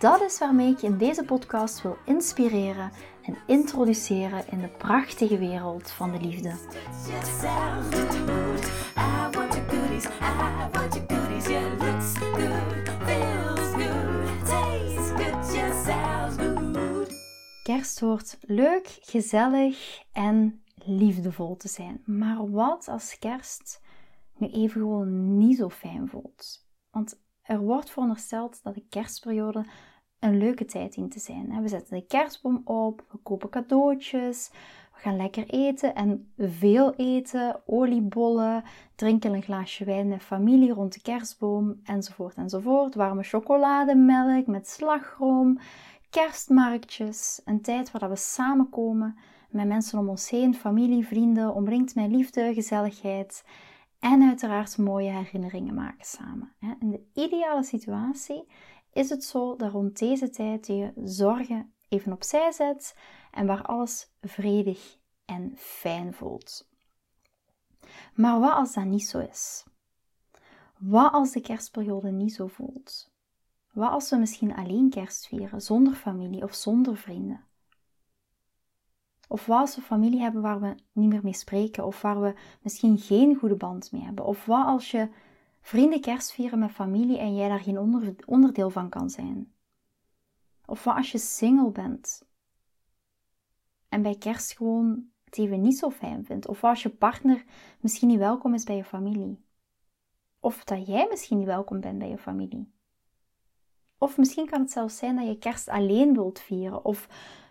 Dat is waarmee ik je in deze podcast wil inspireren en introduceren in de prachtige wereld van de liefde. Kerst hoort leuk, gezellig en liefdevol te zijn. Maar wat als kerst nu even gewoon niet zo fijn voelt? Want er wordt verondersteld dat de kerstperiode een leuke tijd in te zijn. We zetten de kerstboom op, we kopen cadeautjes, we gaan lekker eten en veel eten, oliebollen, drinken een glaasje wijn met familie rond de kerstboom, enzovoort enzovoort. Warme chocolademelk met slagroom, kerstmarktjes, een tijd waar we samenkomen met mensen om ons heen, familie, vrienden, omringd met liefde, gezelligheid en uiteraard mooie herinneringen maken samen. In de ideale situatie is het zo dat rond deze tijd je zorgen even opzij zet en waar alles vredig en fijn voelt. Maar wat als dat niet zo is? Wat als de kerstperiode niet zo voelt? Wat als we misschien alleen kerst vieren, zonder familie of zonder vrienden? Of wat als we familie hebben waar we niet meer mee spreken, of waar we misschien geen goede band mee hebben? Of wat als je vrienden kerst vieren met familie en jij daar geen onderdeel van kan zijn? Of wat als je single bent en bij kerst gewoon het even niet zo fijn vindt? Of wat als je partner misschien niet welkom is bij je familie? Of dat jij misschien niet welkom bent bij je familie? Of misschien kan het zelfs zijn dat je kerst alleen wilt vieren. Of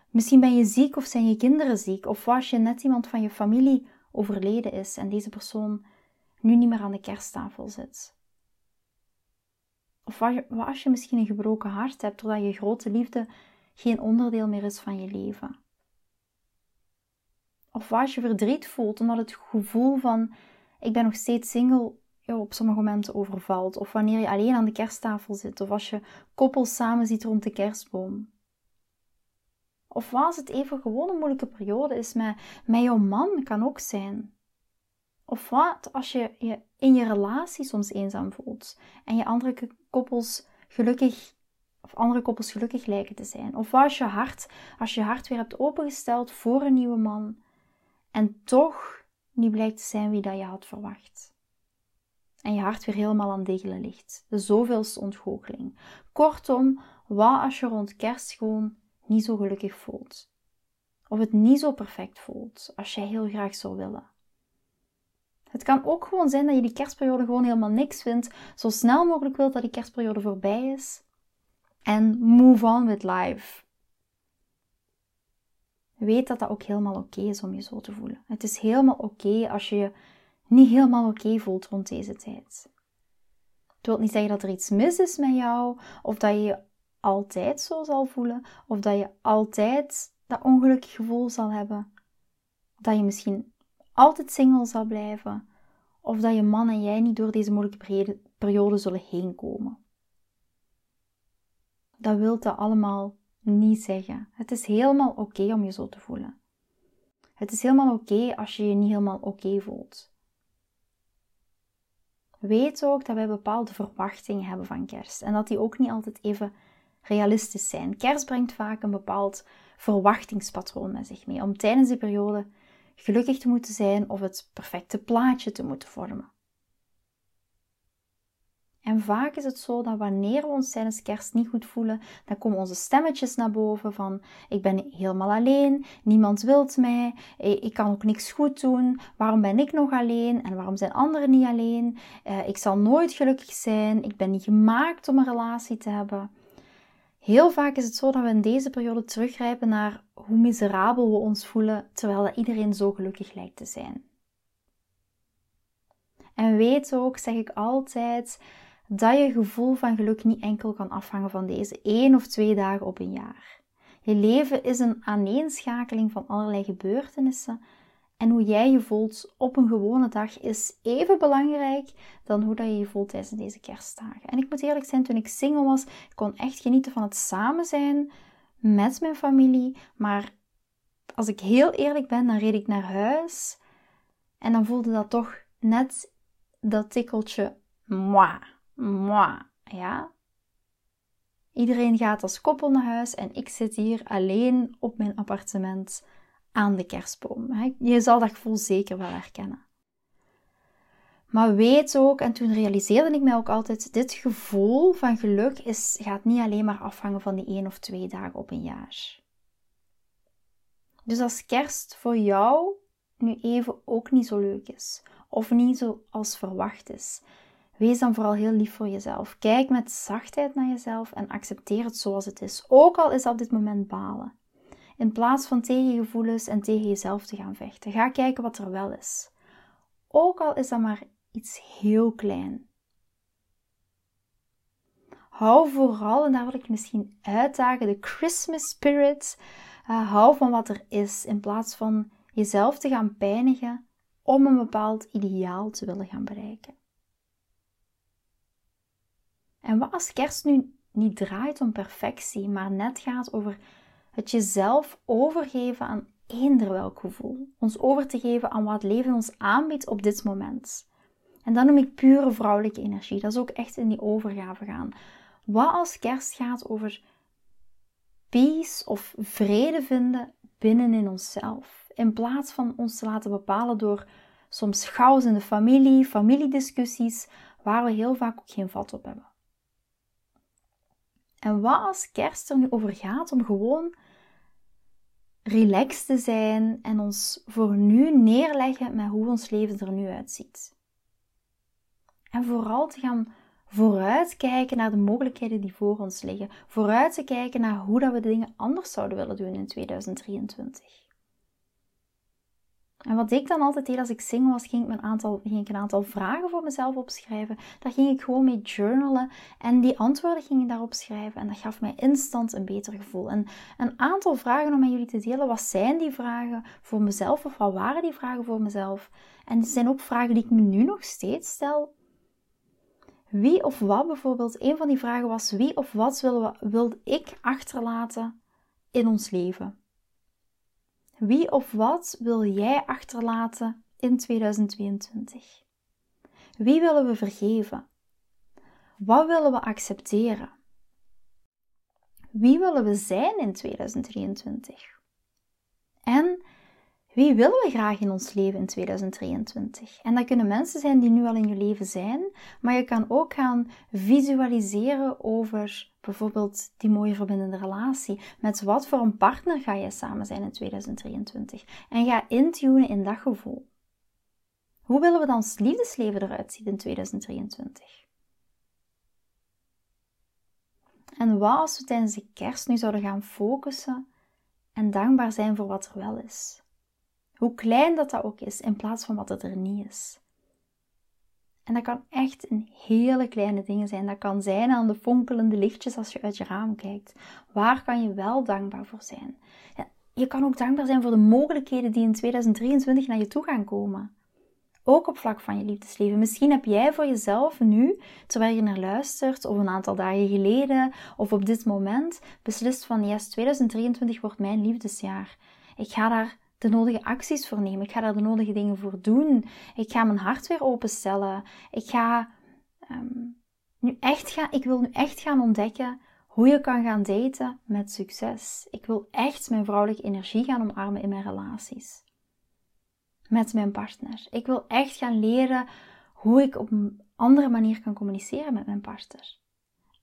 misschien ben je ziek of zijn je kinderen ziek. Of was je net iemand van je familie overleden is en deze persoon nu niet meer aan de kersttafel zit. Of wat als je misschien een gebroken hart hebt doordat je grote liefde geen onderdeel meer is van je leven. Of wat als je verdriet voelt omdat het gevoel van ik ben nog steeds single op sommige momenten overvalt. Of wanneer je alleen aan de kersttafel zit. Of als je koppels samen ziet rond de kerstboom. Of als het even gewoon een moeilijke periode is met, met jouw man, kan ook zijn. Of wat als je je in je relatie soms eenzaam voelt en je andere koppels gelukkig of andere koppels gelukkig lijken te zijn. Of wat als je hart, als je hart weer hebt opengesteld voor een nieuwe man en toch niet blijkt te zijn wie dat je had verwacht. En je hart weer helemaal aan degelen ligt. De zoveelste ontgoocheling. Kortom, wat als je rond kerst gewoon niet zo gelukkig voelt? Of het niet zo perfect voelt als jij heel graag zou willen? Het kan ook gewoon zijn dat je die kerstperiode gewoon helemaal niks vindt, zo snel mogelijk wilt dat die kerstperiode voorbij is. En move on with life. Weet dat dat ook helemaal oké is om je zo te voelen. Het is helemaal oké als je je niet helemaal oké voelt rond deze tijd. Het wil niet zeggen dat er iets mis is met jou, of dat je je altijd zo zal voelen, of dat je altijd dat ongelukkig gevoel zal hebben. Dat je misschien altijd single zal blijven, of dat je man en jij niet door deze moeilijke periode zullen heen komen. Dat wil dat allemaal niet zeggen. Het is helemaal oké om je zo te voelen. Het is helemaal oké als je je niet helemaal oké voelt. Weet ook dat wij bepaalde verwachtingen hebben van kerst en dat die ook niet altijd even realistisch zijn. Kerst brengt vaak een bepaald verwachtingspatroon met zich mee om tijdens die periode gelukkig te moeten zijn of het perfecte plaatje te moeten vormen. En vaak is het zo dat wanneer we ons tijdens kerst niet goed voelen, dan komen onze stemmetjes naar boven van ik ben helemaal alleen, niemand wilt mij, ik kan ook niks goed doen, waarom ben ik nog alleen en waarom zijn anderen niet alleen, eh, ik zal nooit gelukkig zijn, ik ben niet gemaakt om een relatie te hebben. Heel vaak is het zo dat we in deze periode teruggrijpen naar hoe miserabel we ons voelen, terwijl dat iedereen zo gelukkig lijkt te zijn. En weet ook, zeg ik altijd, dat je gevoel van geluk niet enkel kan afhangen van deze één of twee dagen op een jaar. Je leven is een aaneenschakeling van allerlei gebeurtenissen. En hoe jij je voelt op een gewone dag is even belangrijk dan hoe dat je je voelt tijdens deze kerstdagen. En ik moet eerlijk zijn, toen ik single was, ik kon echt genieten van het samen zijn met mijn familie. Maar als ik heel eerlijk ben, dan reed ik naar huis en dan voelde dat toch net dat tikkeltje moi, moi, ja. Iedereen gaat als koppel naar huis en ik zit hier alleen op mijn appartement aan de kerstboom. Je zal dat gevoel zeker wel herkennen. Maar weet ook, en toen realiseerde ik mij ook altijd, dit gevoel van geluk is, gaat niet alleen maar afhangen van die één of twee dagen op een jaar. Dus als kerst voor jou nu even ook niet zo leuk is, of niet zo als verwacht is, wees dan vooral heel lief voor jezelf. Kijk met zachtheid naar jezelf en accepteer het zoals het is, ook al is dat op dit moment balen. In plaats van tegen gevoelens en tegen jezelf te gaan vechten, ga kijken wat er wel is. Ook al is dat maar iets heel klein. Hou vooral, en daar wil ik misschien uitdagen, de Christmas spirit. Uh, hou van wat er is, in plaats van jezelf te gaan pijnigen om een bepaald ideaal te willen gaan bereiken. En wat als kerst nu niet draait om perfectie, maar net gaat over het jezelf overgeven aan eender welk gevoel. Ons over te geven aan wat leven ons aanbiedt op dit moment. En dat noem ik pure vrouwelijke energie. Dat is ook echt in die overgave gaan. Wat als kerst gaat over peace of vrede vinden binnen in onszelf. In plaats van ons te laten bepalen door soms chaos in de familie, familiediscussies, waar we heel vaak ook geen vat op hebben. En wat als kerst er nu over gaat om gewoon relaxed te zijn en ons voor nu neerleggen met hoe ons leven er nu uitziet. En vooral te gaan vooruitkijken naar de mogelijkheden die voor ons liggen. Vooruit te kijken naar hoe dat we de dingen anders zouden willen doen in 2023. En wat ik dan altijd deed als ik single was, ging ik, een aantal, ging ik een aantal vragen voor mezelf opschrijven. Daar ging ik gewoon mee journalen en die antwoorden ging ik daarop schrijven. En dat gaf mij instant een beter gevoel. En een aantal vragen om met jullie te delen. Wat zijn die vragen voor mezelf of wat waren die vragen voor mezelf? En het zijn ook vragen die ik me nu nog steeds stel. Wie of wat bijvoorbeeld, een van die vragen was wie of wat wil, wil ik achterlaten in ons leven? Wie of wat wil jij achterlaten in 2022? Wie willen we vergeven? Wat willen we accepteren? Wie willen we zijn in 2023? En wie willen we graag in ons leven in 2023? En dat kunnen mensen zijn die nu al in je leven zijn, maar je kan ook gaan visualiseren over bijvoorbeeld die mooie verbindende relatie. Met wat voor een partner ga je samen zijn in 2023? En ga intunen in dat gevoel. Hoe willen we dan ons liefdesleven eruit zien in 2023? En wat als we tijdens de kerst nu zouden gaan focussen en dankbaar zijn voor wat er wel is? Hoe klein dat dat ook is, in plaats van wat het er niet is. En dat kan echt een hele kleine dingen zijn. Dat kan zijn aan de fonkelende lichtjes als je uit je raam kijkt. Waar kan je wel dankbaar voor zijn? je kan ook dankbaar zijn voor de mogelijkheden die in 2023 naar je toe gaan komen. Ook op vlak van je liefdesleven. Misschien heb jij voor jezelf nu, terwijl je naar luistert, of een aantal dagen geleden, of op dit moment, beslist van yes, 2023 wordt mijn liefdesjaar. Ik ga daar de nodige acties voor nemen. Ik ga daar de nodige dingen voor doen. Ik ga mijn hart weer openstellen. Ik ga ehm, nu echt gaan, ik wil nu echt gaan ontdekken hoe je kan gaan daten met succes. Ik wil echt mijn vrouwelijke energie gaan omarmen in mijn relaties. Met mijn partner. Ik wil echt gaan leren hoe ik op een andere manier kan communiceren met mijn partner.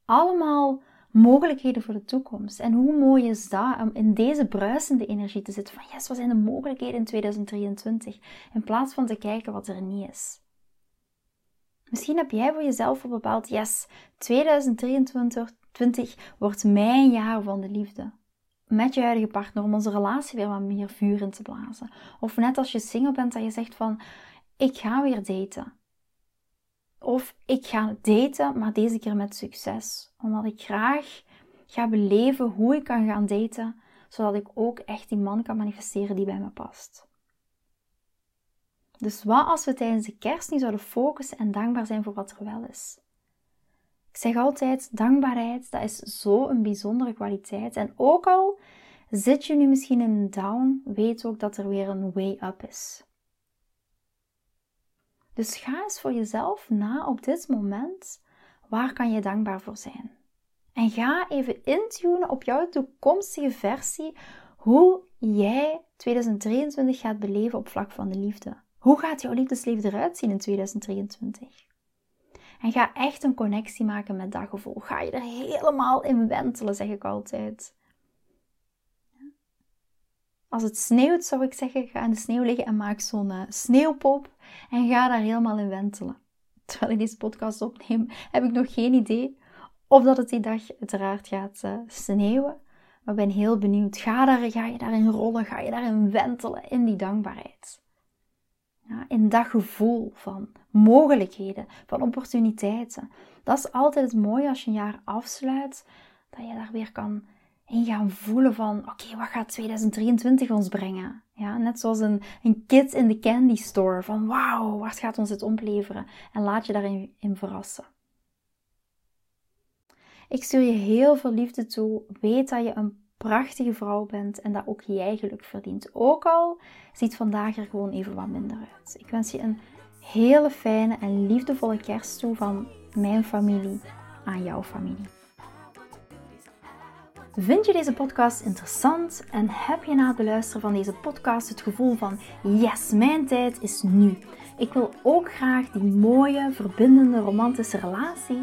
Allemaal mogelijkheden voor de toekomst. En hoe mooi is dat om in deze bruisende energie te zitten van yes, wat zijn de mogelijkheden in 2023? In plaats van te kijken wat er niet is. Misschien heb jij voor jezelf al bepaald, yes, 2023 wordt mijn jaar van de liefde. Met je huidige partner om onze relatie weer wat meer vuur in te blazen. Of net als je single bent dat je zegt van, ik ga weer daten. Of ik ga daten, maar deze keer met succes. Omdat ik graag ga beleven hoe ik kan gaan daten zodat ik ook echt die man kan manifesteren die bij me past. Dus wat als we tijdens de kerst nu zouden focussen en dankbaar zijn voor wat er wel is? Ik zeg altijd, dankbaarheid, dat is zo een bijzondere kwaliteit. En ook al zit je nu misschien in een down, weet ook dat er weer een way up is. Dus ga eens voor jezelf na op dit moment, waar kan je dankbaar voor zijn? En ga even intunen op jouw toekomstige versie, hoe jij 2023 gaat beleven op vlak van de liefde. Hoe gaat jouw liefdesleven eruit zien in 2023? En ga echt een connectie maken met dat gevoel. Ga je er helemaal in wentelen, zeg ik altijd. Als het sneeuwt, zou ik zeggen, ga in de sneeuw liggen en maak zo'n uh, sneeuwpop. En ga daar helemaal in wentelen. Terwijl ik deze podcast opneem, heb ik nog geen idee of dat het die dag uiteraard gaat uh, sneeuwen. Maar ben heel benieuwd. Ga, daar, ga je daarin rollen? Ga je daarin wentelen? In die dankbaarheid? Ja, in dat gevoel van mogelijkheden, van opportuniteiten. Dat is altijd het mooie als je een jaar afsluit, dat je daar weer kan in gaan voelen van, oké, wat gaat 2023 ons brengen? Ja, net zoals een, een kid in de candy store, van wauw, wat gaat ons dit opleveren? En laat je daarin in verrassen. Ik stuur je heel veel liefde toe. Weet dat je een prachtige vrouw bent en dat ook jij geluk verdient. Ook al ziet vandaag er gewoon even wat minder uit. Ik wens je een hele fijne en liefdevolle kerst toe van mijn familie aan jouw familie. Vind je deze podcast interessant en heb je na het beluisteren van deze podcast het gevoel van yes, mijn tijd is nu. Ik wil ook graag die mooie, verbindende, romantische relatie